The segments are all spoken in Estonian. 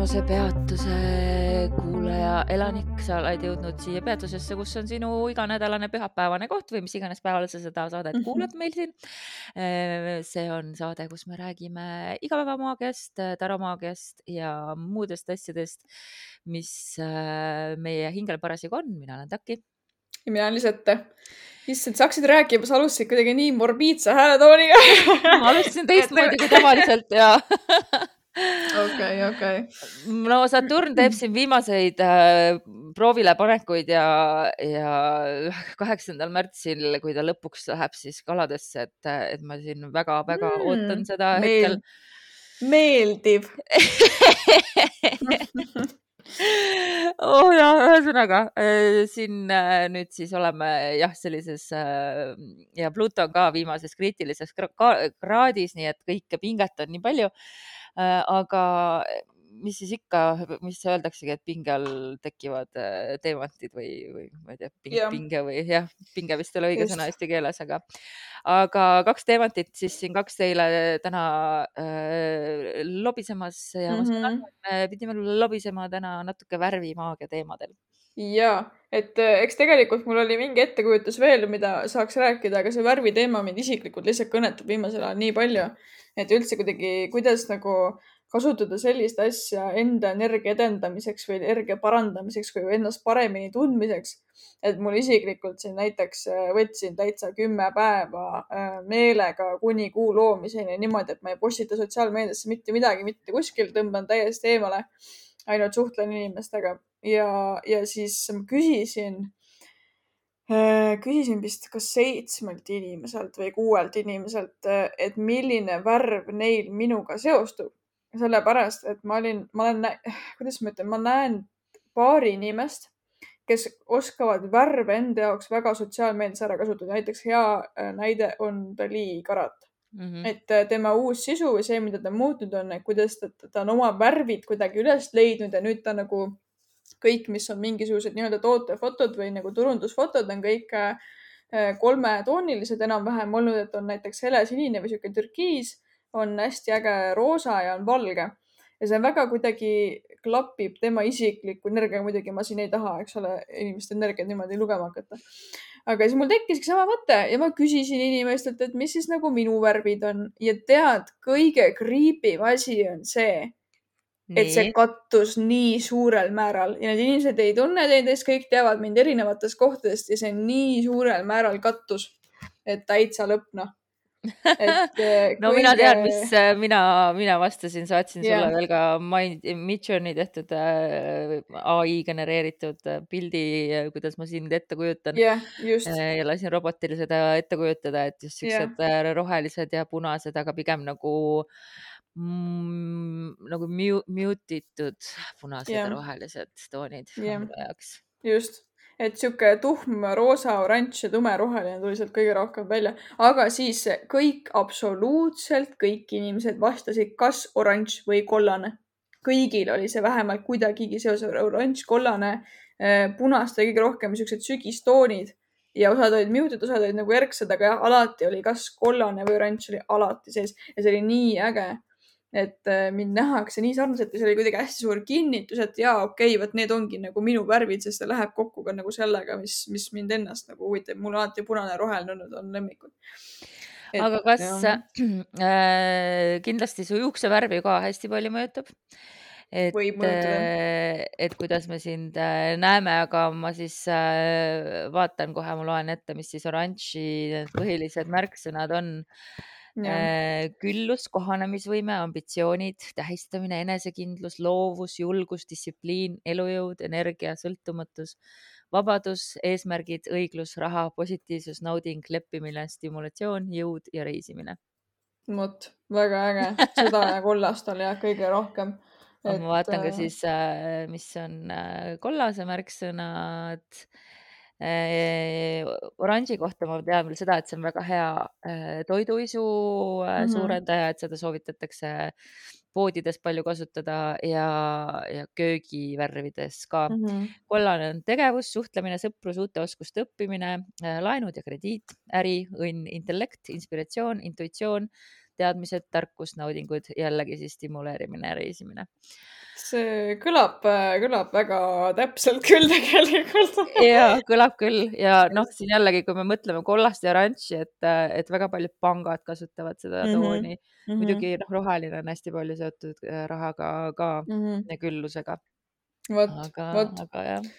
kosmosepeatuse kuulaja, elanik, sa oled jõudnud siia peatusesse, kus on sinu iganädalane pühapäevane koht või mis iganes päeval sa seda saadet Mhm. kuulad meil siin. see on saade, kus me räägime igapäevamaagiast, taromaagiast ja muudest asjadest, mis äh, meie hingel parasjagu on. mina olen Taki. ja mina olen Lisette. issand, sa hakkasid rääkima, sa alustasid kuidagi nii morbiidse hääletooniga. ma alustasin teistmoodi kui tavaliselt ja okei, okei. no Saturn teeb siin viimaseid äh, proovile panekuid ja, ja kaheksandal märtsil, kui ta lõpuks läheb siis kaladesse, et, et ma siin väga-väga mm, ootan seda meel, hetkel meeldiv oh ja ühesõnaga äh, siin äh, nüüd siis oleme jah, sellises äh, ja Pluto on ka viimases kriitilises kraadis, nii et kõike pinget on nii palju. Aga mis siis ikka, mis öeldaksegi, et pinge all tekivad teemantid või, või ma ei tea, pinge, pinge või jah, pinge vist ei ole õige Just. sõna eesti keeles, aga, aga kaks teemantit siis siin kaks teile täna äh, lobisemas ja mm -hmm. ma me pidime lobisema täna natuke värvimaagia teemadel ja, et eks tegelikult mul oli mingi ettekujutus veel, mida saaks rääkida, aga see värviteema mind isiklikult lihtsalt kõnetab viimasel ajal nii palju, et üldse kuidagi, kuidas nagu kasutada sellist asja enda energia edendamiseks või energia parandamiseks või ennast paremini tundmiseks. et mul isiklikult siin näiteks võtsin täitsa kümme päeva meelega kuni kuu loomiseni niimoodi, et ma ei postita sotsiaalmeediasse mitte midagi, mitte kuskil, tõmban täiesti eemale. ainult suhtlen inimestega ja, ja siis küsisin küsisin vist kas seitsmelt inimeselt või kuuelt inimeselt, et milline värv neil minuga seostub sellepärast, et ma olin, ma olen, kuidas ma ütlen, ma näen paari inimest, kes oskavad värve enda jaoks väga sotsiaalmeedias ära kasutada. näiteks hea äh, näide on Dali Karat mm. -hmm. et äh, tema uus sisu või see, mida ta muutnud on, et kuidas ta, ta on oma värvid kuidagi üles leidnud ja nüüd ta nagu kõik, mis on mingisugused nii-öelda tootefotod või nagu turundusfotod on kõik äh, kolmetoonilised enam-vähem olnud, et on näiteks helesinine või sihuke türkiis on hästi äge roosa ja on valge ja see väga kuidagi klapib tema isikliku energiaga. muidugi ma siin ei taha, eks ole, inimeste energiat niimoodi lugema hakata. aga siis mul tekkiski sama mõte ja ma küsisin inimestelt, et mis siis nagu minu värvid on ja tead, kõige kriipim asi on see, et see kattus nii suurel määral ja need inimesed ei tunne teineteist, kõik teavad mind erinevatest kohtadest ja see nii suurel määral kattus, et täitsa lõpp noh et no mina tean, mis mina, mina vastasin, saatsin yeah. sulle veel ka Midjourney tehtud äh, ai genereeritud äh, pildi, kuidas ma sind ette kujutan yeah,. ja lasin robotil seda ette kujutada, et just siuksed yeah. rohelised ja punased, aga pigem nagu mm, nagu mute itud punased yeah. ja rohelised toonid yeah. minu jaoks. just et sihuke tuhm roosa, oranž ja tumeroheline tuli sealt kõige rohkem välja, aga siis kõik, absoluutselt kõik inimesed vastasid kas oranž või kollane. kõigil oli see vähemalt kuidagigi seoses oranž, kollane, eh, punast oli kõige rohkem siuksed sügistoonid ja osad olid muted, osad olid nagu erksad, aga jah, alati oli kas kollane või oranž oli alati sees ja see oli nii äge et äh, mind nähakse nii sarnaselt ja see oli kuidagi hästi suur kinnitus, et jaa, okei okay,, vot need ongi nagu minu värvid, sest see läheb kokku ka nagu sellega, mis, mis mind ennast nagu huvitab. mul alati punane ja roheline olnud on lemmikud. aga kas äh, kindlasti su juuksevärvi ka hästi palju mõjutab? et, äh, et kuidas me sind äh, näeme, aga ma siis äh, vaatan kohe, ma loen ette, mis siis oranži põhilised märksõnad on Äh, küllus, kohanemisvõime, ambitsioonid, tähistamine, enesekindlus, loovus, julgus, distsipliin, elujõud, energia, sõltumatus, vabadus, eesmärgid, õiglus, raha, positiivsus, nauding, leppimine, stimulatsioon, jõud ja reisimine. vot, väga äge, seda ja kollast oli jah kõige rohkem. Et... ma vaatan ka äh, siis, äh, mis on kollase märksõnad Äh, oranži kohta ma tean veel seda, et see on väga hea äh, toiduisu mm -hmm. suurendaja, et seda soovitatakse poodides palju kasutada ja, ja köögivärvides ka mm. -hmm. kollane on tegevus, suhtlemine, sõprus, uute oskuste õppimine, laenud ja krediit, äri, õnn, intellekt, inspiratsioon, intuitsioon, teadmised, tarkus, naudingud, jällegi siis stimuleerimine ja reisimine see kõlab, kõlab väga täpselt küll tegelikult ja kõlab küll ja noh, siin jällegi, kui me mõtleme kollast ja oranži, et, et väga paljud pangad kasutavad seda mhm, tooni mm. -hmm. muidugi noh, roheline on hästi palju seotud äh, rahaga ka mm -hmm. ja küllusega. vot, vot. aga jah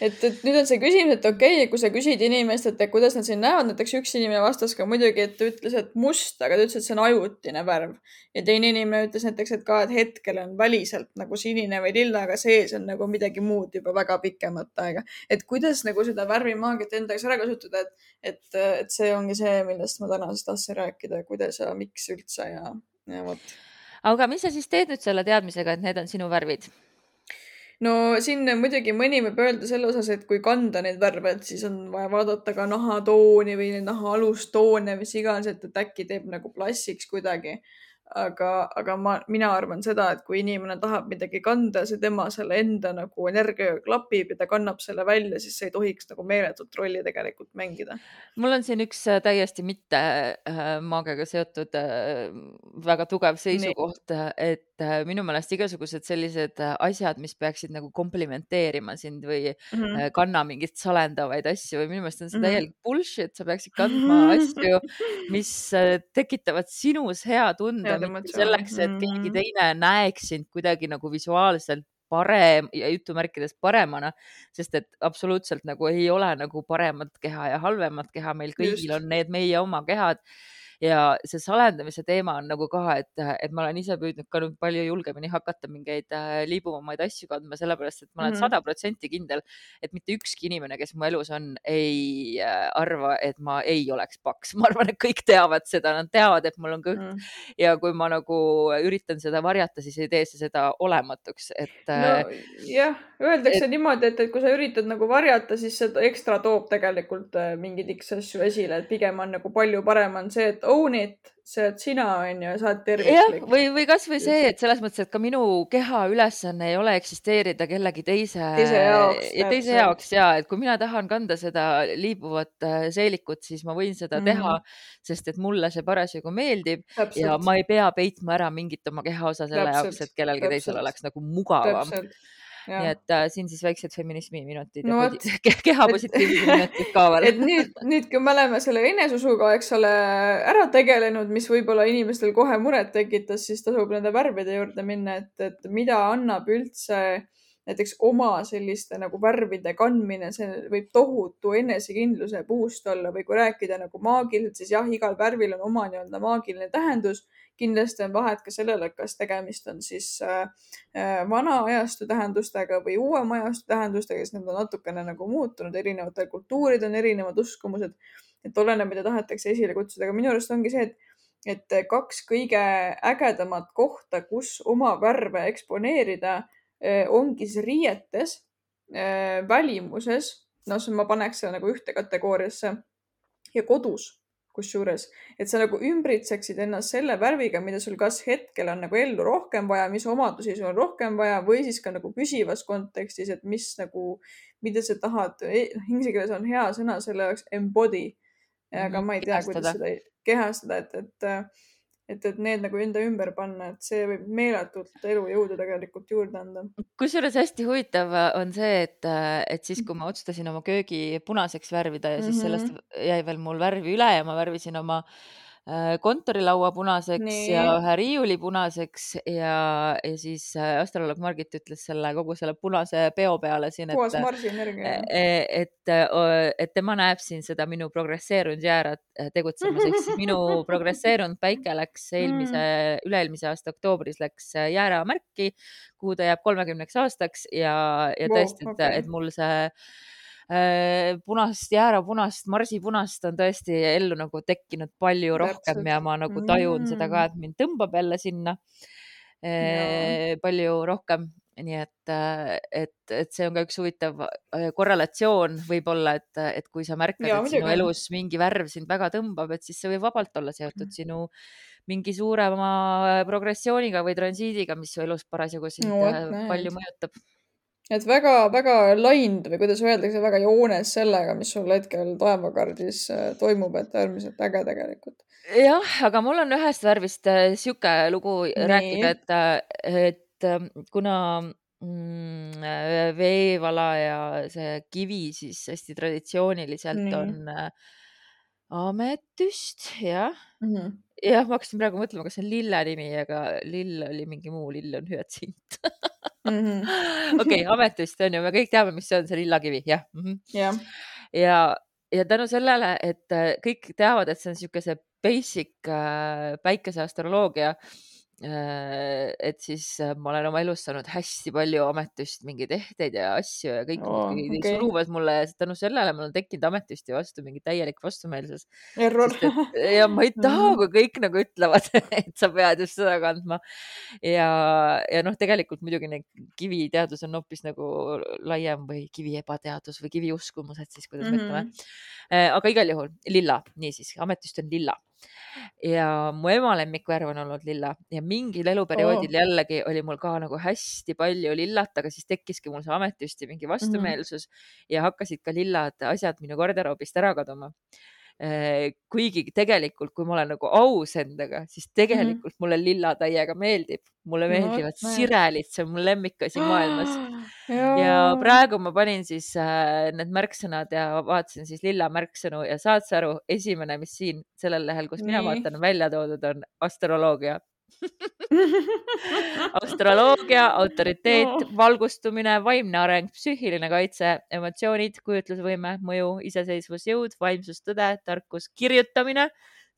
et, et nüüd on see küsimus, et okei okay,, kui sa küsid inimestelt, et kuidas nad sind näevad, näiteks üks inimene vastas ka muidugi, et ta ütles, et must, aga ta ütles, et see on ajutine värv. ja teine inimene ütles näiteks, et ka, et hetkel on väliselt nagu sinine või lilla, aga sees on nagu midagi muud juba väga pikemat aega. et kuidas nagu seda värvimaagiat enda jaoks ära kasutada, et, et, et see ongi see, millest ma täna siis tahtsin rääkida, kuidas ja miks üldse ja, ja vot. aga mis sa siis teed nüüd selle teadmisega, et need on sinu värvid? No siin muidugi mõni võib öelda selle osas, et kui kanda neid värve, et siis on vaja vaadata ka nahatooni või naha alustoone, mis iganes, et äkki teeb nagu plassiks kuidagi aga, aga ma, mina arvan seda, et kui inimene tahab midagi kanda, see tema selle enda nagu energiaga klapib ja ta kannab selle välja, siis see ei tohiks nagu meeletut rolli tegelikult mängida. mul on siin üks äh, täiesti mitte äh, maagiaga seotud äh, väga tugev seisukoht, et minu meelest igasugused sellised asjad, mis peaksid nagu komplimenteerima sind või mm -hmm. kanna mingeid salendavaid asju või minu meelest on see mhm. täielik bullshit, sa peaksid kandma asju, mis tekitavad sinus hea tunde selleks, et keegi mm-hmm. teine näeks sind kuidagi nagu visuaalselt parem ja jutumärkides paremana, sest et absoluutselt nagu ei ole nagu paremat keha ja halvemat keha, meil kõigil Just. on need meie oma kehad ja see salendamise teema on nagu ka, et, et ma olen ise püüdnud ka nüüd palju julgemini hakata mingeid äh, liibuvamaid asju kandma, sellepärast et ma olen mhm. sada protsenti kindel, et mitte ükski inimene, kes mu elus on, ei äh, arva, et ma ei oleks paks. ma arvan, et kõik teavad seda, nad teavad, et mul on kõht mm. ja kui ma nagu üritan seda varjata, siis ei tee see seda olematuks, et no,. Äh, jah, öeldakse et, niimoodi, et, et kui sa üritad nagu varjata, siis see ekstra toob tegelikult mingeid X asju esile, et pigem on nagu palju parem on see, et own it, see oled sina, onju, sa oled tervislik. või, või kasvõi see, et selles mõttes, et ka minu keha ülesanne ei ole eksisteerida kellegi teise, teise jaoks, ja teise jaoks ja et kui mina tahan kanda seda liibuvat äh, seelikut, siis ma võin seda mm -hmm. teha, sest et mulle see parasjagu meeldib Täpselt. ja ma ei pea peitma ära mingit oma kehaosa selle Täpselt. jaoks, et kellelgi Täpselt. teisel oleks nagu mugavam nii et äh, siin siis väiksed feminismi minutid no, ja keha positiivsuse minutid ka veel. et nüüd, nüüd, kui me oleme selle eneseusuga, eks ole, ära tegelenud, mis võib-olla inimestel kohe muret tekitas, siis tasub nende värvide juurde minna, et, et mida annab üldse näiteks oma selliste nagu värvide kandmine, see võib tohutu enesekindluse boost olla või kui rääkida nagu maagiliselt, siis jah, igal värvil on oma nii-öelda maagiline tähendus kindlasti on vahet ka sellele, kas tegemist on siis äh, äh, vana ajastu tähendustega või uuema ajastu tähendustega, siis need on natukene nagu muutunud, erinevatel kultuuridel on erinevad uskumused. et oleneb, mida tahetakse esile kutsuda, aga minu arust ongi see, et, et kaks kõige ägedamat kohta, kus oma värve eksponeerida, äh, ongi siis riietes, välimuses, no ma paneks selle nagu ühte kategooriasse. Ja kodus kusjuures, et sa nagu ümbritseksid ennast selle värviga, mida sul kas hetkel on nagu ellu rohkem vaja, mis omadusi sul on rohkem vaja või siis ka nagu püsivas kontekstis, et mis nagu, mida sa tahad, e, inglise keeles on hea sõna selle jaoks embody. aga mhm, ma ei tea, kuidas seda kehastada, et, et et, et need nagu enda ümber panna, et see võib meeletult elujõudu tegelikult juurde anda. kusjuures hästi huvitav on see, et, et siis, kui ma otsustasin oma köögi punaseks värvida ja siis mm -hmm. sellest jäi veel mul värvi üle ja ma värvisin oma äh, Äh, kontorilaua punaseks Nii. ja ühe riiuli punaseks ja, ja siis äh, astroloog Margit ütles selle kogu selle punase peo peale siin, et, äh, e, et, et tema näeb siin seda minu progresseerunud jäära tegutsemas, ehk siis minu progresseerunud päike läks eelmise mm., üle-eelmise aasta oktoobris läks jääramärki, kuhu ta jääb kolmekümneks aastaks ja, ja tõesti wow,, okay. et, et mul see Äh, punast, jäärapunast, marsipunast on tõesti ellu nagu tekkinud palju rohkem ja ma nagu tajun mm. seda ka, et mind tõmbab jälle sinna ja. Äh, palju rohkem nii et, äh, et, et see on ka üks huvitav korrelatsioon võib-olla, et, et kui sa märkad, et sinu elus mingi värv sind väga tõmbab, et siis see võib vabalt olla seotud mm. sinu mingi suurema progressiooniga või transiidiga, mis su elus parasjagu sind no, palju mõjutab et väga-väga laind või kuidas öeldakse, väga joones sellega, mis sul hetkel taevakaardis äh, toimub, et äärmiselt äge tegelikult. jah, aga mul on ühest värvist äh, sihuke lugu Nii. rääkida, et, äh, et kuna mm, veevala ja see kivi siis hästi traditsiooniliselt Nii. on ametüst, jah mm. -hmm jah, ma hakkasin praegu mõtlema, kas see on lille nimi, aga lill oli mingi muu, lill on hüatsint. okei, ametist on ju, me kõik teame, mis see on, see lillakivi, jah mm. -hmm. ja, ja, ja tänu sellele, et äh, kõik teavad, et see on niisuguse basic äh, päikese astroloogia äh, Äh, et siis äh, ma olen oma elus saanud hästi palju ametust mingeid ehteid ja asju ja kõik oh, okay. suruvad mulle ja tänu sellele mul on tekkinud ametüsti vastu mingi täielik vastumeelsus. error. ja ma ei taha, kui kõik nagu ütlevad, et sa pead just seda kandma. ja, ja noh, tegelikult muidugi need kiviteadus on hoopis nagu laiem või kivi ebateadus või kiviuskumused siis, kuidas mm -hmm. me ütleme. Mhm. Äh, aga igal juhul lilla, niisiis ametüst on lilla ja mu ema lemmikvärv on olnud lilla ja mingil eluperioodil oh. jällegi oli mul ka nagu hästi palju lillat, aga siis tekkiski mul see ametüsti mingi mhm. vastumeelsus mm -hmm. ja hakkasid ka lillad asjad minu garderoobist ära kaduma kuigi tegelikult, kui ma olen nagu aus endaga, siis mhm. tegelikult mm -hmm. mulle lilla täiega meeldib, mulle meeldivad no, sirelid, see on mu lemmikasi maailmas. ja praegu ma panin siis äh, need märksõnad ja vaatasin siis lilla märksõnu ja saad sa aru, esimene, mis siin sellel lehel, kus Nii. mina vaatan, välja toodud, on astroloogia astroloogia, autoriteet no., valgustumine, vaimne areng, psüühiline kaitse, emotsioonid, kujutlusvõime, mõju, iseseisvus, jõud, vaimsus, tõde, tarkus, kirjutamine,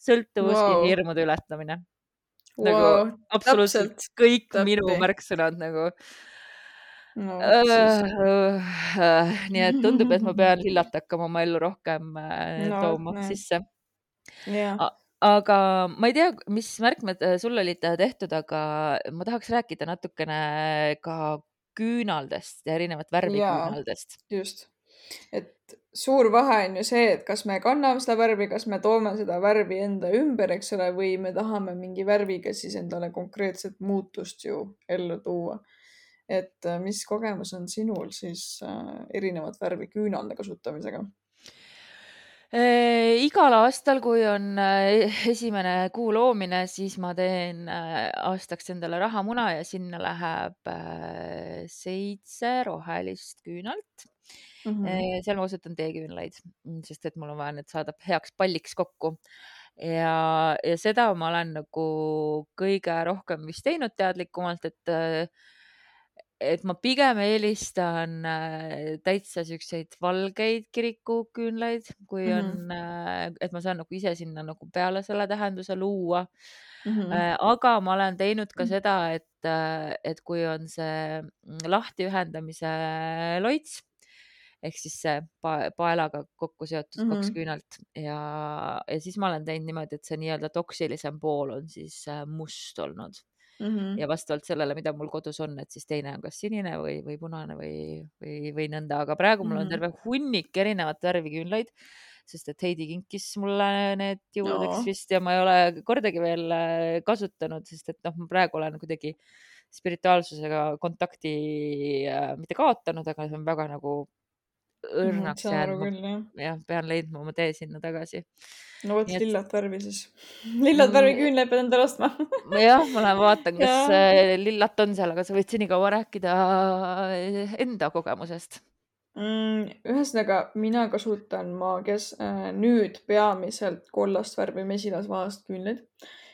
sõltuvus wow. ja hirmude ületamine wow.. nagu absoluutselt Täpselt. kõik Täppi. minu märksõnad nagu no,. Nii et tundub, et ma pean lillat hakkama oma ellu rohkem uh, no, tooma no. sisse yeah aga ma ei tea, mis märkmed äh, sul olid äh, tehtud, aga ma tahaks rääkida natukene ka küünaldest ja erinevat värvi Jaa, küünaldest. just, et suur vahe on ju see, et kas me kanname seda värvi, kas me toome seda värvi enda ümber, eks ole, või me tahame mingi värviga siis endale konkreetset muutust ju ellu tuua. et äh, mis kogemus on sinul siis äh, erinevat värvi küünalde kasutamisega? Äh, igal aastal, kui on äh, esimene kuu loomine, siis ma teen äh, aastaks endale rahamuna ja sinna läheb seitse rohelist küünalt mm. -hmm. seal ma kasutan teeküünlaid, sest et mul on vaja need saada heaks palliks kokku. ja, ja seda ma olen nagu kõige rohkem vist teinud teadlikumalt, et et ma pigem eelistan äh, täitsa siukseid valgeid kirikuküünlaid, kui mm -hmm. on, et ma saan nagu ise sinna nagu peale selle tähenduse luua mm. -hmm. aga ma olen teinud ka mm. seda, et, et kui on see mm, lahtiühendamise loits ehk siis see paelaga kokku seotud mm -hmm. kaks küünalt ja, ja siis ma olen teinud niimoodi, et see nii-öelda toksilisem pool on siis must olnud mm. -hmm. ja vastavalt sellele, mida mul kodus on, et siis teine on kas sinine või, või punane või, või, või nõnda, aga praegu mul mm -hmm. on terve hunnik erinevat värvi küünlaid sest et Heidi kinkis mulle need jõuludeks no. vist ja ma ei ole kordagi veel äh, kasutanud, sest et noh, ma praegu olen kuidagi spirituaalsusega kontakti äh, mitte kaotanud, aga see on väga nagu õrnaks mm, jäänud. jah, pean leidma oma tee sinna tagasi. no vot, lillat värvi siis. lillat värvi mm. küünlaid pead endale ostma jah, ma lähen vaatan, kas ja. lillat on seal, aga sa võid senikaua rääkida enda kogemusest mm,. ühesõnaga, mina kasutan maagias äh, nüüd peamiselt kollast värvi mesilasvahast küünlaid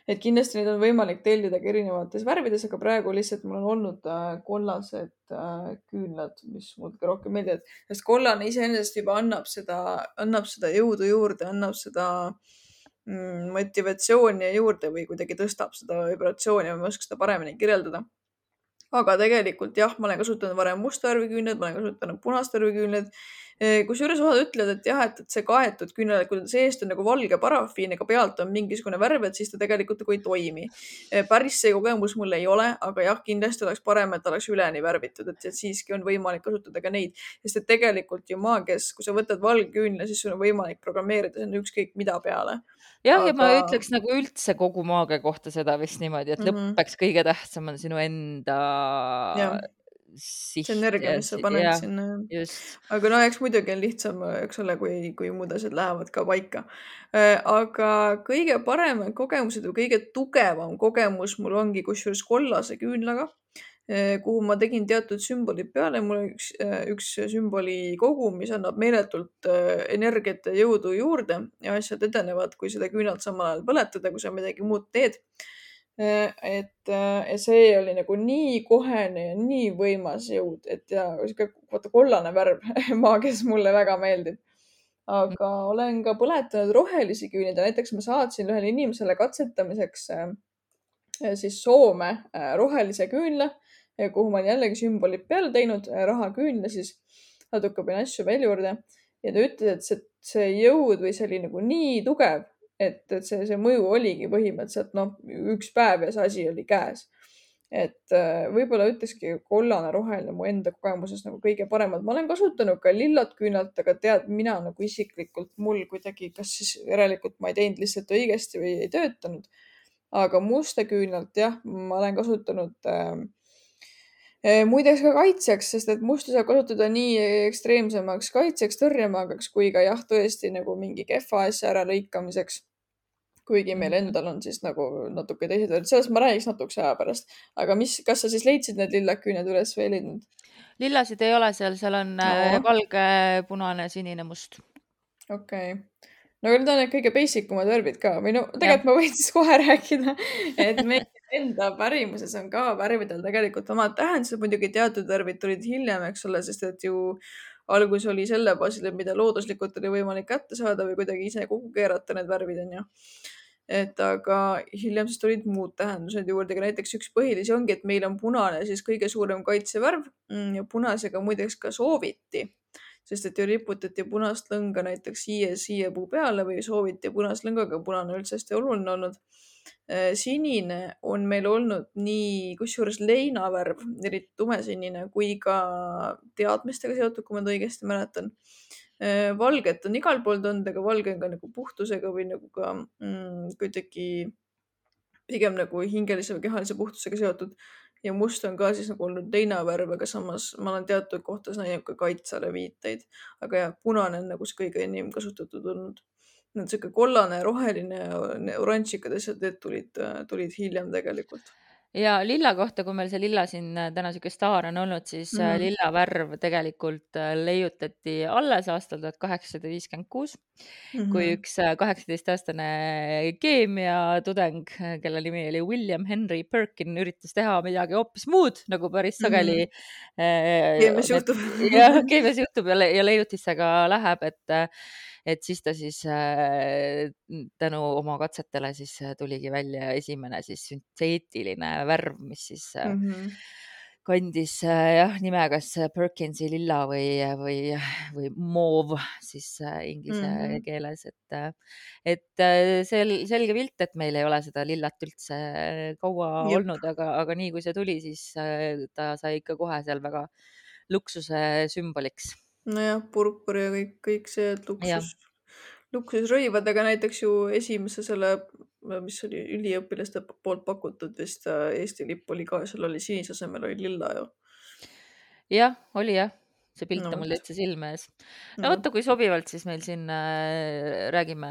et kindlasti neid on võimalik tellida ka erinevates värvides, aga praegu lihtsalt mul on olnud äh, kollased äh, küünlad, mis mulle kõige rohkem meeldivad, sest kollane iseenesest juba annab seda, annab seda jõudu juurde, annab seda mm, motivatsiooni juurde või kuidagi tõstab seda vibratsiooni, ma ei oska seda paremini kirjeldada. Aga tegelikult jah, ma olen kasutanud varem musta värvi küünlaid, ma olen kasutanud punast värvi küünlaid kusjuures osad ütlevad, et jah, et, et see kaetud küünal, et kui seest on nagu valge parafiin, aga pealt on mingisugune värv, et siis ta tegelikult nagu ei toimi. päris see kogemus mul ei ole, aga jah, kindlasti oleks parem, et oleks üleni värvitud, et, et siiski on võimalik kasutada ka neid, sest et tegelikult ju maagias, kui sa võtad valge küünla, siis sul on võimalik programmeerida sinna ükskõik mida peale. jah aga..., ja ma ütleks nagu üldse kogu maagia kohta seda vist niimoodi, et mm -hmm. lõppeks kõige tähtsam on sinu enda ja siht. see energia, mis sa paned ja, sinna. aga no eks muidugi on lihtsam, eks ole, kui, kui muud asjad lähevad ka paika. Äh, aga kõige paremad kogemused või kõige tugevam kogemus mul ongi kusjuures kollase küünlaga Eh, kuhu ma tegin teatud sümbolid peale. mul on üks, eh, üks sümboli kogum, mis annab meeletult energiat ja jõudu juurde ja asjad edenevad, kui seda küünalt samal ajal põletada, kui sa midagi muud teed. Et, et see oli nagu nii kohene ja nii võimas jõud, et ja sihuke vaata kollane värv maagias mulle väga meeldib. aga olen ka põletanud rohelisi küüneid ja näiteks ma saatsin ühele inimesele katsetamiseks siis Soome rohelise küünla kuhu ma olen jällegi sümbolid peale teinud, äh, rahaküünla siis, natuke panin asju veel juurde. Ja ta ütles, et see, see jõud või see oli nagu nii tugev, et, et see, see mõju oligi põhimõtteliselt noh, üks päev ja see asi oli käes. et äh, võib-olla ütlekski kollane, roheline mu enda kogemuses nagu kõige paremad. ma olen kasutanud ka lillat küünalt, aga tead, mina nagu isiklikult mul kuidagi, kas siis järelikult ma ei teinud lihtsalt õigesti või ei töötanud. aga musta küünalt jah, ma olen kasutanud äh, muideks ka kaitseks, sest et musta saab kasutada nii ekstreemsemaks kaitseks, tõrjemaagaks kui ka jah, tõesti nagu mingi kehva asja äralõikamiseks. kuigi meil mhm. endal on siis nagu natuke teised värvid, sellest ma räägiks natukese aja pärast. aga mis, kas sa siis leidsid need lillad küüned üles või ei leidnud? lillasid ei ole seal, seal on no. Äh, valge, punane, sinine, must. okei okay no need on need kõige basic umad värvid ka või no tegelikult ja. ma võin siis kohe rääkida, et meil enda pärimuses on ka värvidel tegelikult omad tähendused, muidugi teatud värvid tulid hiljem, eks ole, sest et ju algus oli selle baasil, mida looduslikult oli võimalik kätte saada või kuidagi ise kokku keerata need värvid onju. et aga hiljem siis tulid muud tähendused juurde, aga näiteks üks põhilisi ongi, et meil on punane siis kõige suurem kaitsevärv mm, ja punasega muideks ka sooviti sest et ju riputati punast lõnga näiteks siie siiepuu peale või sooviti punast lõnga, aga punane üldse hästi oluline olnud. Äh, sinine on meil olnud nii, kusjuures leinavärv, eriti tumesinine, kui ka teadmistega seotud, kui ma nüüd õigesti mäletan. Äh, valget on igal pool olnud, aga valge on ka nagu puhtusega või nagu ka mm, kuidagi pigem nagu hingelise või kehalise puhtusega seotud ja must on ka siis nagu olnud teine värv, aga samas ma olen teatud kohtades näinud ka kaitsele viiteid. aga jah, punane on nagu see kõige enim kasutatud olnud. Sihuke kollane, roheline, oranžikad asjad, need tulid, tulid hiljem tegelikult ja lilla kohta, kui meil see lilla siin äh, täna sihuke staar on olnud, siis mm -hmm. lilla värv tegelikult äh, leiutati alles aastal tuhat kaheksasada viiskümmend kuus, kui mhm. üks kaheksateistaastane keemiatudeng, kelle nimi oli William Henry Perkin, üritas teha midagi hoopis muud, nagu päris sageli mm. -hmm. keemias juhtub. jah, keemias juhtub ja, ja leiutisse ka läheb, et et siis ta siis äh, tänu oma katsetele siis äh, tuligi välja esimene siis sünteetiline värv, mis siis mm -hmm. kandis jah nime kas Perkinsi lilla või, või, või moov siis inglise mm -hmm. keeles, et, et sel, selge pilt, et meil ei ole seda lillat üldse kaua Jep. olnud, aga, aga nii kui see tuli, siis ta sai ikka kohe seal väga luksuse sümboliks nojah, purpur ja kõik, kõik see luksus, luksusrõivad, aga näiteks ju esimese selle, mis oli üliõpilaste poolt pakutud vist äh, Eesti lipp oli ka, seal oli sinise asemel oli lilla ju. jah, oli jah see pilt no, on mul täitsa silme ees. no vaata, kui sobivalt siis meil siin äh, räägime,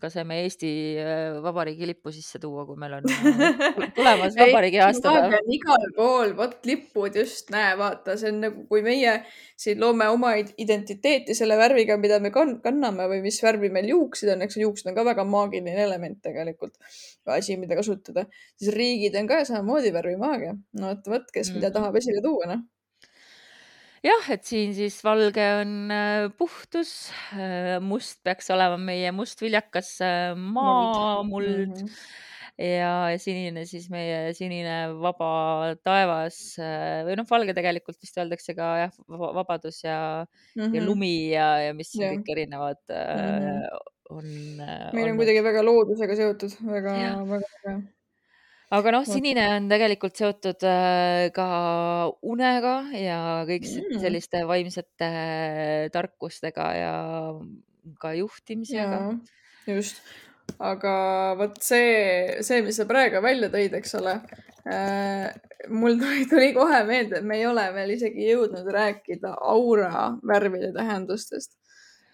kas saame Eesti äh, Vabariigi lippu sisse tuua, kui meil on äh, tulemas vabariigi aastapäev. igal pool, vot lipud just, näe, vaata, see on nagu, kui meie siin loome oma identiteeti selle värviga, mida me kann kanname või mis värvi meil juuksid on, eks juuksed on ka väga maagiline element tegelikult, asi, mida kasutada, siis riigid on ka samamoodi värvimaagia. no vot, vot, kes mm. mida tahab esile tuua, noh jah, et siin siis valge on äh, puhtus, äh, must peaks olema meie mustviljakas äh, maamuld mm -hmm. ja sinine siis meie sinine vaba taevas või noh, valge tegelikult vist öeldakse ka jah, vabadus ja mm, -hmm. ja lumi ja, ja mis yeah. kõik erinevad mm -hmm. on. meil on kuidagi väga loodusega seotud, väga, väga äge aga noh, sinine on tegelikult seotud äh, ka unega ja kõik mm. selliste vaimsete tarkustega ja ka juhtimisega. just, aga vot see, see, mis sa praegu välja tõid, eks ole, äh,. mul tuli, tuli kohe meelde, et me ei ole veel isegi jõudnud rääkida aura värvide tähendustest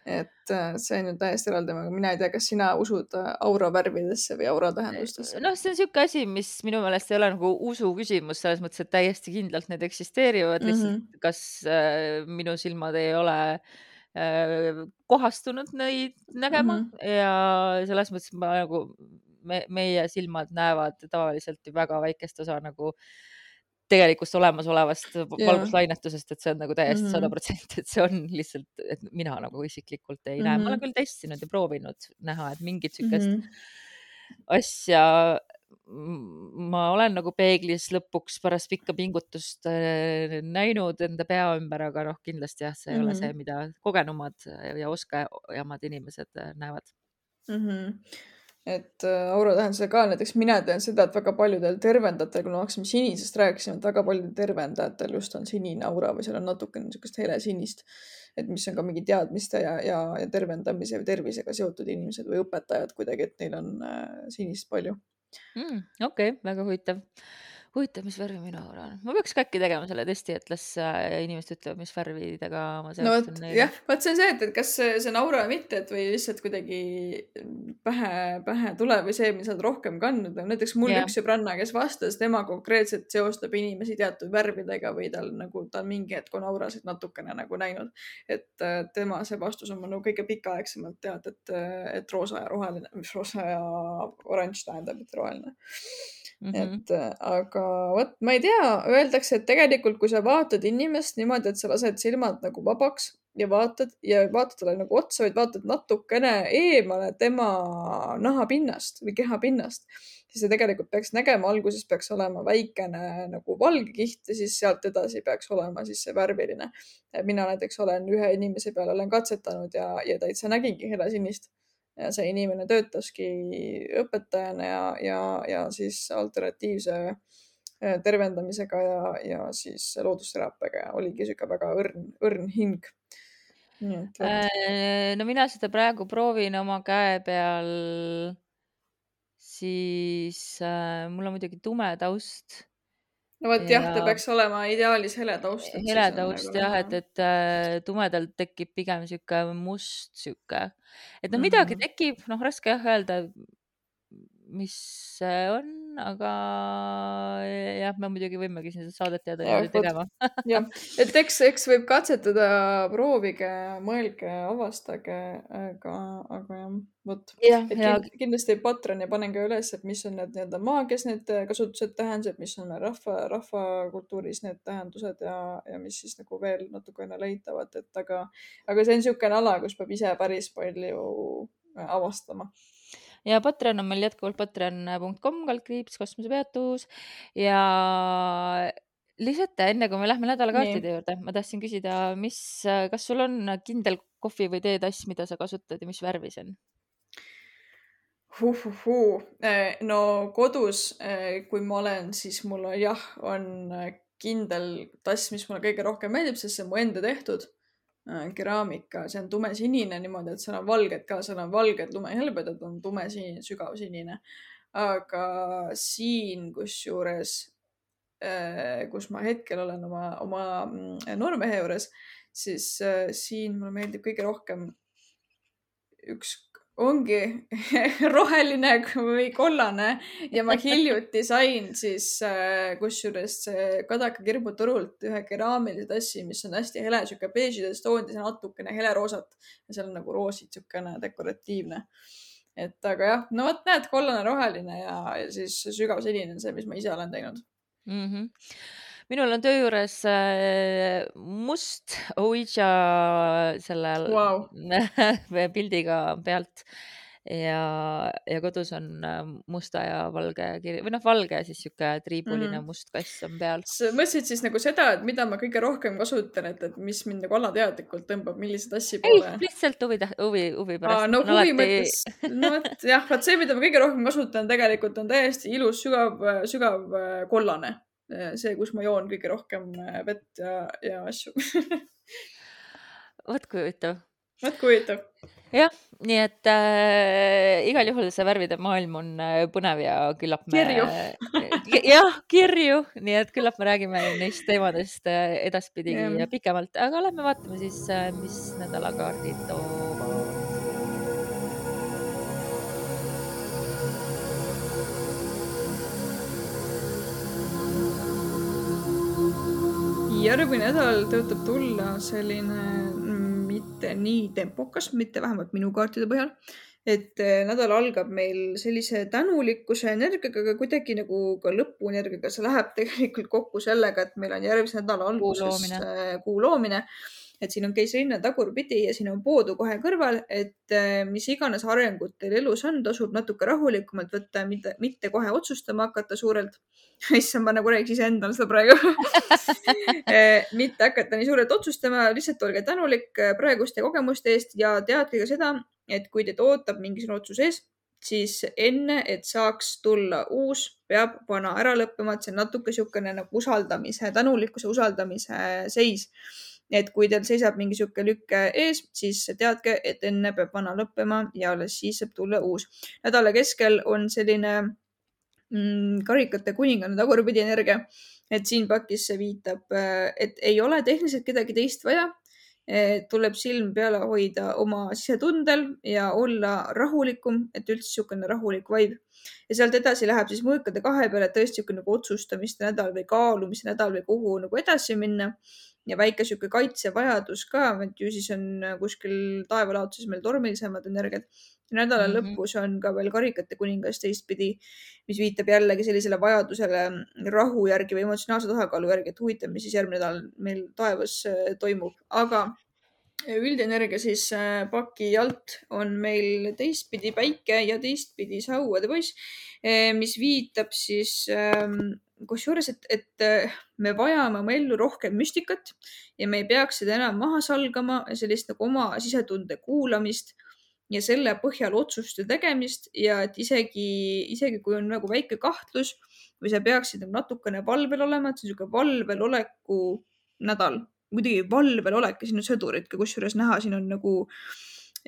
et äh, see on ju täiesti eraldi aga mina ei tea, kas sina usud äh, aura värvidesse või aura tähendustesse? noh, see on niisugune asi, mis minu meelest ei ole nagu usu küsimus selles mõttes, et täiesti kindlalt need eksisteerivad mm, -hmm. lihtsalt mhm. kas äh, minu silmad ei ole äh, kohastunud neid nägema mm -hmm. ja selles mõttes ma nagu me, meie silmad näevad tavaliselt väga väikest osa nagu äh, tegelikust olemasolevast valguslainetusest, et see on nagu täiesti mhm. sada protsenti, et see on lihtsalt, et mina nagu isiklikult ei mm -hmm. näe, ma olen mhm. küll testinud ja proovinud näha, et mingit siukest mm -hmm. asja ma olen nagu peeglis lõpuks pärast pikka pingutust äh, näinud enda pea ümber, aga noh, kindlasti jah, see ei mm -hmm. ole see, mida kogenumad ja oskajamad inimesed äh, näevad mm. -hmm et äh, aura tähendusega ka näiteks mina tean seda, et väga paljudel tervendajatel, me hakkasime sinisest rääkisime, et väga paljudel tervendajatel just on sinine aura või seal on natukene niisugust helesinist. et mis on ka mingi teadmiste ja, ja, ja tervendamise või tervisega seotud inimesed või õpetajad kuidagi, et neil on äh, sinist palju mm,. okei okay,, väga huvitav huvitav, mis värvi mina olen. ma peaks ka äkki tegema selle testi, et las äh, inimesed ütlevad, mis värvidega ma seostan no, neile. jah, vot see on see, et, et kas see, see on aura või mitte, et või lihtsalt kuidagi pähe, pähe tuleb või see, mida sa oled rohkem kandnud. näiteks mul yeah. üks sõbranna, kes vastas, tema konkreetselt seostab inimesi teatud värvidega või tal nagu, ta on mingi hetk on aurasid natukene nagu näinud. et äh, tema see vastus on mul nagu kõige pikaaegsemalt teada, et, et roosa ja roheline, mis roosa ja oranž tähendab, et roheline Mm -hmm. et äh, aga vot ma ei tea, öeldakse, et tegelikult, kui sa vaatad inimest niimoodi, et sa lased silmad nagu vabaks ja vaatad ja vaatad talle nagu otsa, vaid vaatad natukene eemale tema nahapinnast või kehapinnast, siis sa tegelikult peaks nägema, alguses peaks olema väikene nagu valge kiht ja siis sealt edasi peaks olema siis see värviline. mina näiteks olen ühe inimese peal olen katsetanud ja, ja täitsa nägingi helesinist ja see inimene töötaski õpetajana ja, ja, ja siis alternatiivse äh, tervendamisega ja, ja siis loodusteraapiaga ja oligi sihuke väga õrn, õrn hing. Äh, no mina seda praegu proovin oma käe peal. siis äh, mul on muidugi tume taust no vot jah, ta peaks olema ideaalis hele taust. hele taust nagu jah, et, et äh, tumedal tekib pigem sihuke must sihuke, et no mm -hmm. midagi tekib, noh, raske jah öelda, mis see on, aga jah, me muidugi võimegi siin saadet jääda niimoodi tegema. jah, et eks, eks võib katsetada, proovige, mõelge, avastage, aga, aga jah, vot. ja. kindlasti Patreoni panen ka üles, et mis on need nii-öelda maagias need kasutused, tähendused, mis on rahva, rahvakultuuris need tähendused ja, ja mis siis nagu veel natukene leitavad, et aga, aga see on niisugune ala, kus peab ise päris palju avastama ja Patreon on meil jätkuvalt patreon.com kaldkriips kosmosepeatus ja lihtsalt enne kui me lähme nädalakaartide juurde, ma tahtsin küsida, mis, kas sul on kindel kohvi või teetass, mida sa kasutad ja mis värvi see on? Huhhuhuu. Eh, no kodus, kui ma olen, siis mul on jah, on kindel tass, mis mulle kõige rohkem meeldib, sest see on mu enda tehtud keraamika, see on tumesinine niimoodi, et seal on valged ka, seal on valged lumehelbedad, on tumesinine, sügavsinine. aga siin, kusjuures, äh, kus ma hetkel olen oma, oma mm, noormehe juures, siis äh, siin mulle meeldib kõige rohkem üks ongi roheline või kollane ja ma hiljuti sain siis äh, kusjuures Kadaka kirbuturult ühe keraamilise tassi, mis on hästi hele, sihuke beežidest toonid ja natukene heleroosat ja seal on nagu roosid, siukene dekoratiivne. et aga jah, no vot näed, kollane, roheline ja, ja siis sügav sinine on see, mis ma ise olen teinud mm. -hmm minul on töö juures äh, must Ouija selle wow. pildiga pealt ja, ja kodus on äh, musta ja valge kiri või noh, valge siis sihuke triibuline mm. must kass on peal. sa mõtlesid siis nagu seda, et mida ma kõige rohkem kasutan, et, et mis mind nagu alateadlikult tõmbab, millise tassi poole? lihtsalt huvi, huvi, huvi pärast. no huvi alati... mõttes, no vot jah, vot see, mida ma kõige rohkem kasutan, tegelikult on täiesti ilus, sügav, sügav äh, kollane see, kus ma joon kõige rohkem äh, vett ja, ja asju vot kui huvitav vot kui huvitav. jah, nii et äh, igal juhul see värvide maailm on äh, põnev ja küllap me. kirju jah, kirju, nii et küllap me räägime neist teemadest äh, edaspidigi pikemalt, aga lähme vaatame siis, äh, mis nädalakaardid toovad. Järgmine nädal tõotab tulla selline mitte nii tempokas, mitte vähemalt minu kaartide põhjal. et äh, nädal algab meil sellise tänulikkuse energiaga, aga kuidagi nagu ka lõpuenergiaga, see läheb tegelikult kokku sellega, et meil on järgmise nädala alguses kuu loomine et siin on keisrinne tagurpidi ja siin on poodu kohe kõrval, et äh, mis iganes arengut teil elus on, tasub natuke rahulikumalt võtta, mitte, mitte kohe otsustama hakata suurelt. issand, ma nagu räägiks iseendale seda praegu äh, mitte hakata nii suurelt otsustama, lihtsalt olge tänulik äh, praeguste kogemuste eest ja teadke ka seda, et kui teid ootab mingisugune otsus ees, siis enne, et saaks tulla uus, peab vana ära lõppema, et see on natuke niisugune nagu usaldamise, tänulikkuse usaldamise seis et kui teil seisab mingi sihuke lükke ees, siis teadke, et enne peab vana lõppema ja alles siis saab tulla uus. nädala keskel on selline mm, karikate kuninganna tagurpidi energia, et siin pakis see viitab, et ei ole tehniliselt kedagi teist vaja tuleb silm peal hoida oma sisetundel ja olla rahulikum, et üldse niisugune rahulik vibe. Ja sealt edasi läheb siis mõõkade kahe peale tõesti niisugune nagu otsustamiste nädal või kaalumise nädal või kuhu nagu edasi minna ja väike sihuke kaitsevajadus ka, et ju siis on äh, kuskil taevalaotuses meil tormilisemad energiat. nädala mm -hmm. lõpus on ka veel karikate kuningas teistpidi, mis viitab jällegi sellisele vajadusele rahu järgi või emotsionaalse tasakaalu järgi, et huvitav, mis siis järgmine nädal meil taevas äh, toimub, aga üldenergia siis äh, paki alt on meil teistpidi päike ja teistpidi sauade poiss, mis viitab siis ähm, kusjuures, et, et äh, me vajame oma ellu rohkem müstikat ja me ei peaks seda enam maha salgama, sellist nagu oma sisetunde kuulamist ja selle põhjal otsuste tegemist ja et isegi, isegi kui on nagu väike kahtlus või sa peaksid nagu natukene valvel olema, et see on niisugune valvel oleku nädal, muidugi valvel olek ja siin on sõdurid ka kusjuures näha, siin on nagu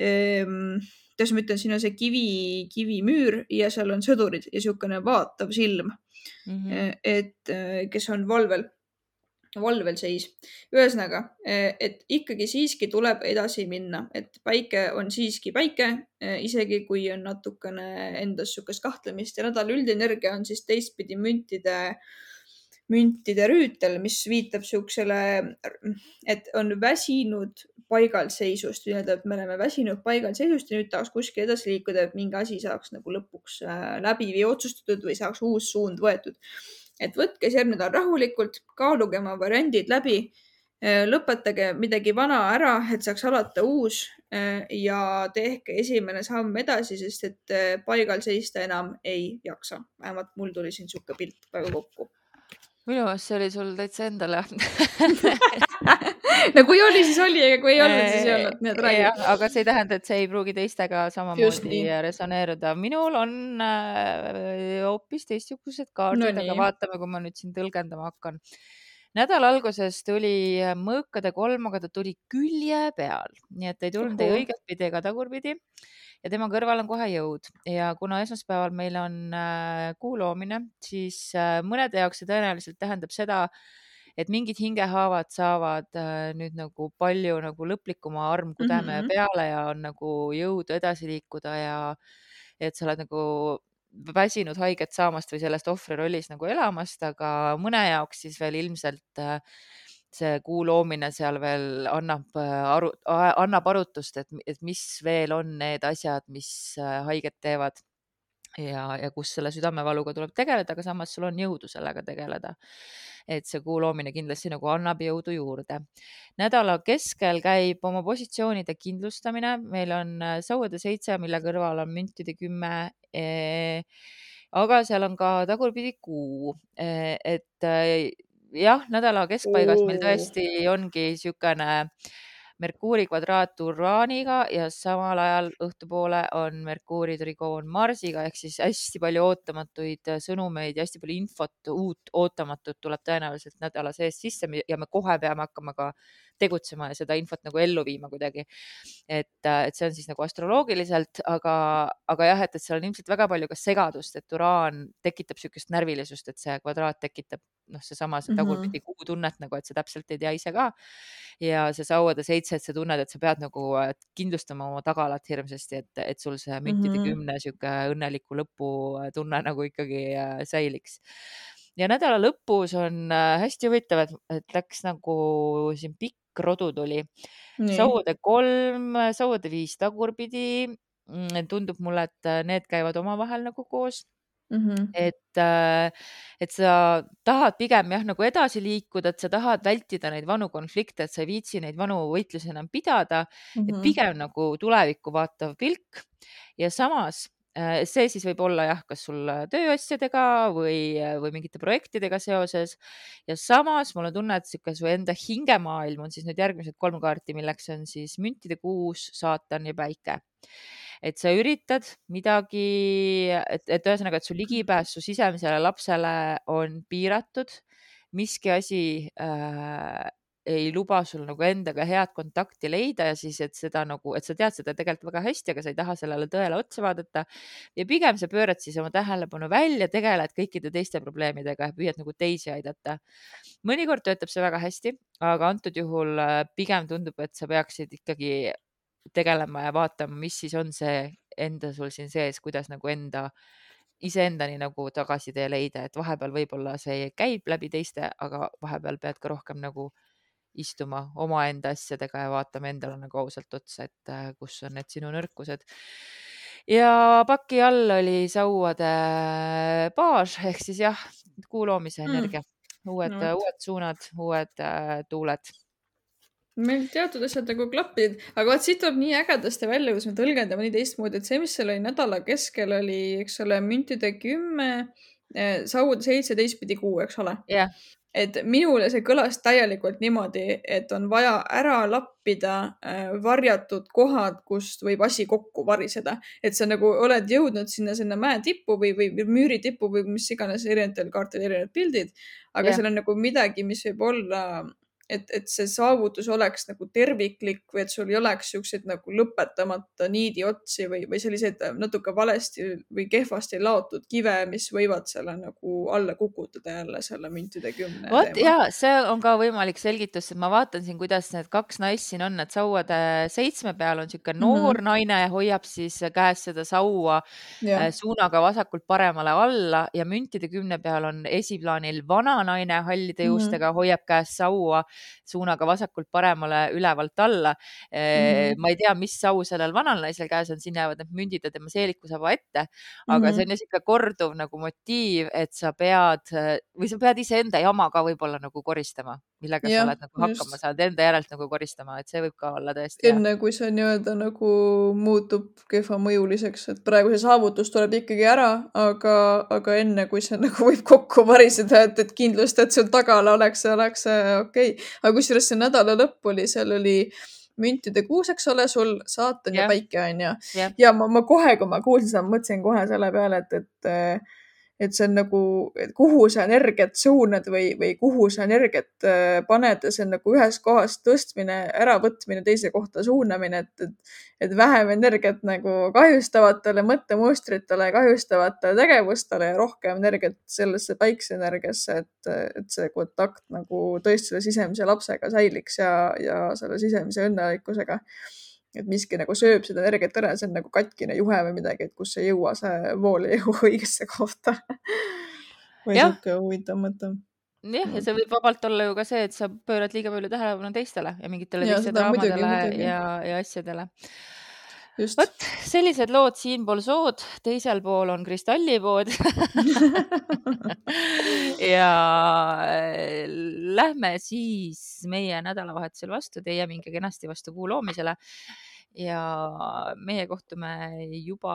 ehm, kuidas ma ütlen, siin on see kivi, kivimüür ja seal on sõdurid ja niisugune vaatav silm mm. -hmm. et äh, kes on valvel, valvel seis. ühesõnaga, äh, et ikkagi siiski tuleb edasi minna, et päike on siiski päike, isegi kui on natukene endas niisugust kahtlemist ja nädala üldenergia on siis teistpidi müntide müntide rüütel, mis viitab siuksele, et on väsinud paigalseisust, nii-öelda, et me oleme väsinud paigalseisust ja nüüd tahaks kuskile edasi liikuda, et mingi asi saaks nagu lõpuks äh, läbi või otsustatud või saaks uus suund võetud. et võtke nädal rahulikult, kaaluge oma variandid läbi, äh, lõpetage midagi vana ära, et saaks alata uus äh, ja tehke esimene samm edasi, sest et paigal seista enam ei jaksa. vähemalt mul tuli siin niisugune pilt praegu kokku minu meelest see oli sul täitsa endale no kui oli, siis oli, aga kui ei olnud, siis ei olnud, nii et räägi. aga see ei tähenda, et see ei pruugi teistega samamoodi resoneeruda. minul on äh, hoopis teistsugused kaardid no,, aga vaatame, kui ma nüüd siin tõlgendama hakkan. nädala alguses tuli mõõkade kolm, aga ta tuli külje peal, nii et ei tulnud ei õigetpidi ega tagurpidi ja tema kõrval on kohe jõud ja kuna esmaspäeval meil on äh, kuu loomine, siis äh, mõnede jaoks see tõenäoliselt tähendab seda, et mingid hingehaavad saavad äh, nüüd nagu palju nagu lõplikuma armkudeme mm -hmm. peale ja on nagu jõudu edasi liikuda ja et sa oled nagu väsinud haiget saamast või sellest ohvrirollis nagu elamast, aga mõne jaoks siis veel ilmselt äh, see kuu loomine seal veel annab aru, annab arutust, et, et mis veel on need asjad, mis äh, haiget teevad ja, ja kus selle südamevaluga tuleb tegeleda, aga samas sul on jõudu sellega tegeleda. et see kuu loomine kindlasti nagu annab jõudu juurde. nädala keskel käib oma positsioonide kindlustamine, meil on äh, sauade seitse, mille kõrval on müntide kümme e aga seal on ka tagurpidi kuu, e, et jah, nädala keskpaigas meil tõesti ongi niisugune Merkuuri kvadraat Uraaniga ja samal ajal õhtupoole on Merkuuri trigoon Marsiga ehk siis hästi palju ootamatuid sõnumeid ja hästi palju infot, uut ootamatut tuleb tõenäoliselt nädala sees sisse ja me kohe peame hakkama ka tegutsema ja seda infot nagu ellu viima kuidagi. et, et see on siis nagu astroloogiliselt, aga, aga jah, et, et seal on ilmselt väga palju ka segadust, et uraan tekitab niisugust närvilisust, et see kvadraat tekitab noh, seesama see tagurpidi mm -hmm. kuutunnet nagu, et sa täpselt ei tea ise ka. ja see sauade seitse, et sa tunned, et sa pead nagu kindlustama oma tagalat hirmsasti, et, et sul see müntide mm -hmm. kümne sihuke õnneliku lõpu tunne nagu ikkagi säiliks ja nädala lõpus on hästi huvitav, et, et läks nagu siin pikk rodu tuli. sauade kolm, sauade viis tagurpidi. Mm, tundub mulle, et need käivad omavahel nagu koos Mm -hmm. et, äh, et sa tahad pigem jah, nagu edasi liikuda, et sa tahad vältida neid vanu konflikte, et sa ei viitsi neid vanu võitlusi enam pidada mm, -hmm. et mm-hmm. pigem nagu tulevikku vaatav pilk ja samas äh, see siis võib olla jah, kas sul tööasjadega või, või mingite projektidega seoses. Ja samas mul on tunne, et niisugune su enda hingemaailm on siis nüüd järgmised kolm kaarti, milleks on siis müntide kuus, saatan ja päike. Et sa üritad midagi, et, et ühesõnaga, et su ligipääs su sisemisele lapsele on piiratud, miski asi äh, ei luba sul nagu endaga head kontakti leida ja siis, et seda nagu, et sa tead seda tegelikult väga hästi, aga sa ei taha sellele tõele otsa vaadata. ja pigem sa pöörad siis oma tähelepanu välja, tegeled kõikide teiste probleemidega ja püüad nagu teisi aidata. mõnikord töötab see väga hästi, aga antud juhul äh, pigem tundub, et sa peaksid ikkagi tegelema ja vaatama, mis siis on see enda sul siin sees, kuidas nagu enda, iseendani nagu tagasitee leida, et vahepeal võib-olla see käib läbi teiste, aga vahepeal pead ka rohkem nagu istuma omaenda asjadega ja vaatama endale nagu ausalt otsa, et äh, kus on need sinu nõrkused. ja paki all oli sauade baas ehk siis jah, kuu loomise mm. energia mm., uued no., uued suunad, uued äh, tuuled meil teatud asjad nagu klappisid, aga vaat siit tuleb nii ägedasti välja, kus me tõlgendame nii teistmoodi, et see, mis seal oli nädala keskel, oli, eks ole, müntide kümme, eh, saude seitse, teistpidi kuu, eks ole yeah.. Et minule see kõlas täielikult niimoodi, et on vaja ära lappida äh, varjatud kohad, kust võib asi kokku variseda, et sa nagu oled jõudnud sinna, sinna mäe tippu või, või, või müüri tippu või mis iganes erinevatel kaartidel erinevad pildid, aga yeah. seal on nagu midagi, mis võib olla et, et see saavutus oleks nagu terviklik või et sul ei oleks siukseid nagu lõpetamata niidiotsi või, või selliseid natuke valesti või kehvasti laotud kive, mis võivad selle nagu alla kukutada jälle selle müntide kümne. vot ja see on ka võimalik selgitus, et ma vaatan siin, kuidas need kaks naist siin on, et sauade seitsme peal on sihuke noor mm -hmm. naine, hoiab siis käes seda saua ja. Äh, suunaga vasakult paremale alla ja müntide kümne peal on esiplaanil vana naine hallide mhm. juustega mm, -hmm. hoiab käes saua suunaga vasakult paremale, ülevalt alla mm. -hmm. ma ei tea, mis au sellel vanal naisel käes on, siin jäävad need mündid ja tema seelikusaba ette, aga mm -hmm. see on niisugune korduv nagu motiiv, et sa pead või sa pead iseenda jama ka võib-olla nagu koristama, millega ja, sa oled nagu hakkama just. saanud, enda järelt nagu koristama, et see võib ka olla tõesti. enne kui see nii-öelda nagu muutub kehvamõjuliseks, et praegu see saavutus tuleb ikkagi ära, aga, aga enne kui see nagu võib kokku variseda, et, et kindlust, et sul tagala oleks, oleks okei okay aga kusjuures see nädala lõpp oli, seal oli müntide kuus, eks ole, sul saatan ja päike on ju. Ja ma, ma kohe, kui ma kuulsin seda, mõtlesin kohe selle peale, et, et et see on nagu, kuhu sa energiat suunad või, või kuhu sa energiat äh, paned ja see on nagu ühest kohast tõstmine, äravõtmine, teise kohta suunamine, et, et, et vähem energiat nagu kahjustavatele mõttemustritele, kahjustavatele tegevustele ja rohkem energiat sellesse päikseenergiasse, et, et see kontakt nagu tõesti selle sisemise lapsega säiliks ja, ja selle sisemise õnnelikkusega et miski nagu sööb seda energiat ära, see on nagu katkine juhe või midagi, et kus ei jõua see vool ei jõua õigesse kohta. Või sihuke huvitav mõte. jah, ja see võib vabalt olla ju ka see, et sa pöörad liiga palju tähelepanu teistele ja mingitele teistele draamadele ja, ja asjadele vot sellised lood siinpool sood, teisel pool on kristallipood ja äh, lähme siis meie nädalavahetusel vastu, teie minge kenasti vastu kuu loomisele. ja meie kohtume juba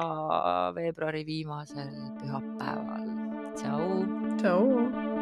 veebruari viimasel pühapäeval. tšau. tšau.